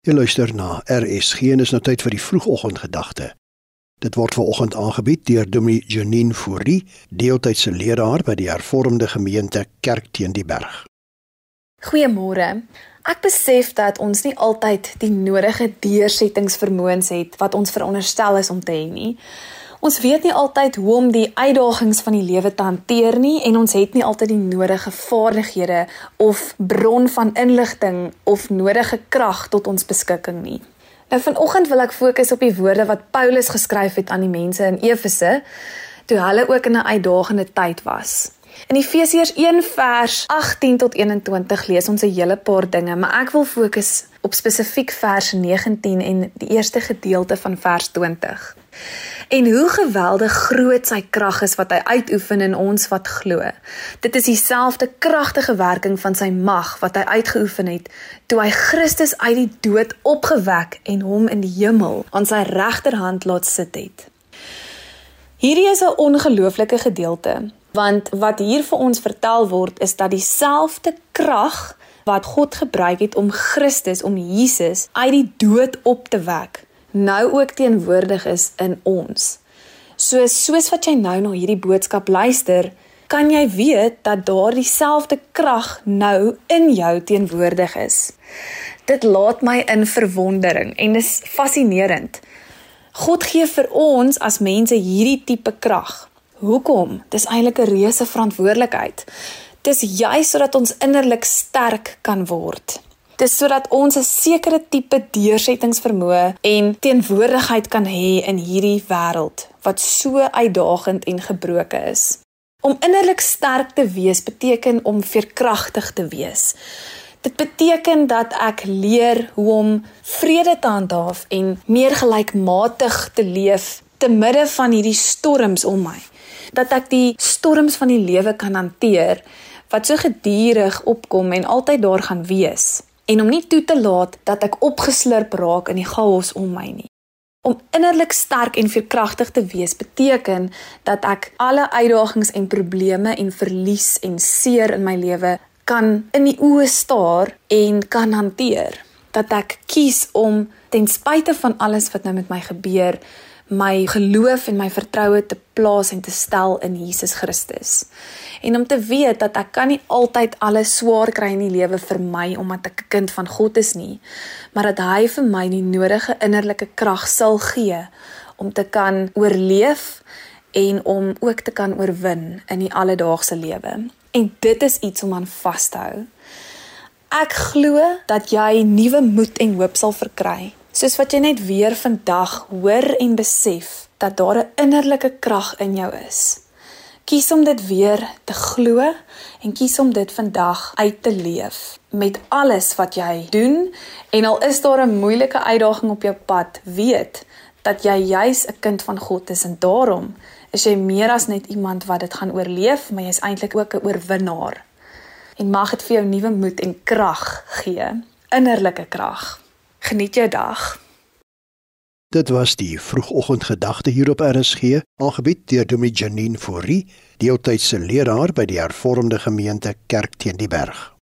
Jy luister na RSG en is nou tyd vir die vroegoggendgedagte. Dit word ver oggend aangebied deur Dominee Janine Fourie, deeltydse leraar by die Hervormde Gemeente Kerk teen die Berg. Goeiemôre. Ek besef dat ons nie altyd die nodige deursettingsvermoëns het wat ons veronderstel is om te hê nie. Ons weet nie altyd hoe om die uitdagings van die lewe te hanteer nie en ons het nie altyd die nodige vaardighede of bron van inligting of nodige krag tot ons beskikking nie. Nou vanoggend wil ek fokus op die woorde wat Paulus geskryf het aan die mense in Efese toe hulle ook in 'n uitdagende tyd was. In Efesiërs 1 vers 18 tot 21 lees ons 'n hele paar dinge, maar ek wil fokus op spesifiek vers 19 en die eerste gedeelte van vers 20 en hoe geweldig groot sy krag is wat hy uitoefen in ons wat glo. Dit is dieselfde kragtige werking van sy mag wat hy uitgeoefen het toe hy Christus uit die dood opgewek en hom in die hemel aan sy regterhand laat sit het. Hierdie is 'n ongelooflike gedeelte want wat hier vir ons vertel word is dat dieselfde krag wat God gebruik het om Christus om Jesus uit die dood op te wek nou ook teenwoordig is in ons. So soos wat jy nou na hierdie boodskap luister, kan jy weet dat daardie selfde krag nou in jou teenwoordig is. Dit laat my in verwondering en is fascinerend. God gee vir ons as mense hierdie tipe krag. Hoekom? Dis eintlik 'n reuse verantwoordelikheid. Dis juis sodat ons innerlik sterk kan word. Dis sodat ons 'n sekere tipe deursettingsvermoë en teenwoordigheid kan hê in hierdie wêreld wat so uitdagend en gebroke is. Om innerlik sterk te wees beteken om veerkragtig te wees. Dit beteken dat ek leer hoe om vrede te handhaaf en meer gelykmatig te leef te midde van hierdie storms om my. Dat ek die storms van die lewe kan hanteer wat so gedurig opkom en altyd daar gaan wees en om nie toe te laat dat ek opgeslurp raak in die chaos om my nie. Om innerlik sterk en veerkragtig te wees beteken dat ek alle uitdagings en probleme en verlies en seer in my lewe kan in die oë staar en kan hanteer. Dat ek kies om ten spyte van alles wat nou met my gebeur, my geloof en my vertroue te plaas en te stel in Jesus Christus. En om te weet dat ek kan nie altyd alles swaar kry in die lewe vir my omdat ek 'n kind van God is nie, maar dat hy vir my die nodige innerlike krag sal gee om te kan oorleef en om ook te kan oorwin in die alledaagse lewe. En dit is iets om aan vas te hou. Ek glo dat jy nuwe moed en hoop sal verkry Soos wat jy net weer vandag hoor en besef dat daar 'n innerlike krag in jou is. Kies om dit weer te glo en kies om dit vandag uit te leef met alles wat jy doen en al is daar 'n moeilike uitdaging op jou pad, weet dat jy juis 'n kind van God is en daarom is jy meer as net iemand wat dit gaan oorleef, maar jy's eintlik ook 'n oorwinnaar. En mag dit vir jou nuwe moed en krag gee, innerlike krag. Geniet jou dag. Dit was die vroegoggendgedagte hier op RSG, aangebied deur Dominee Janine Fourie, deeltydse leraar by die Hervormde Gemeente Kerk teen die Berg.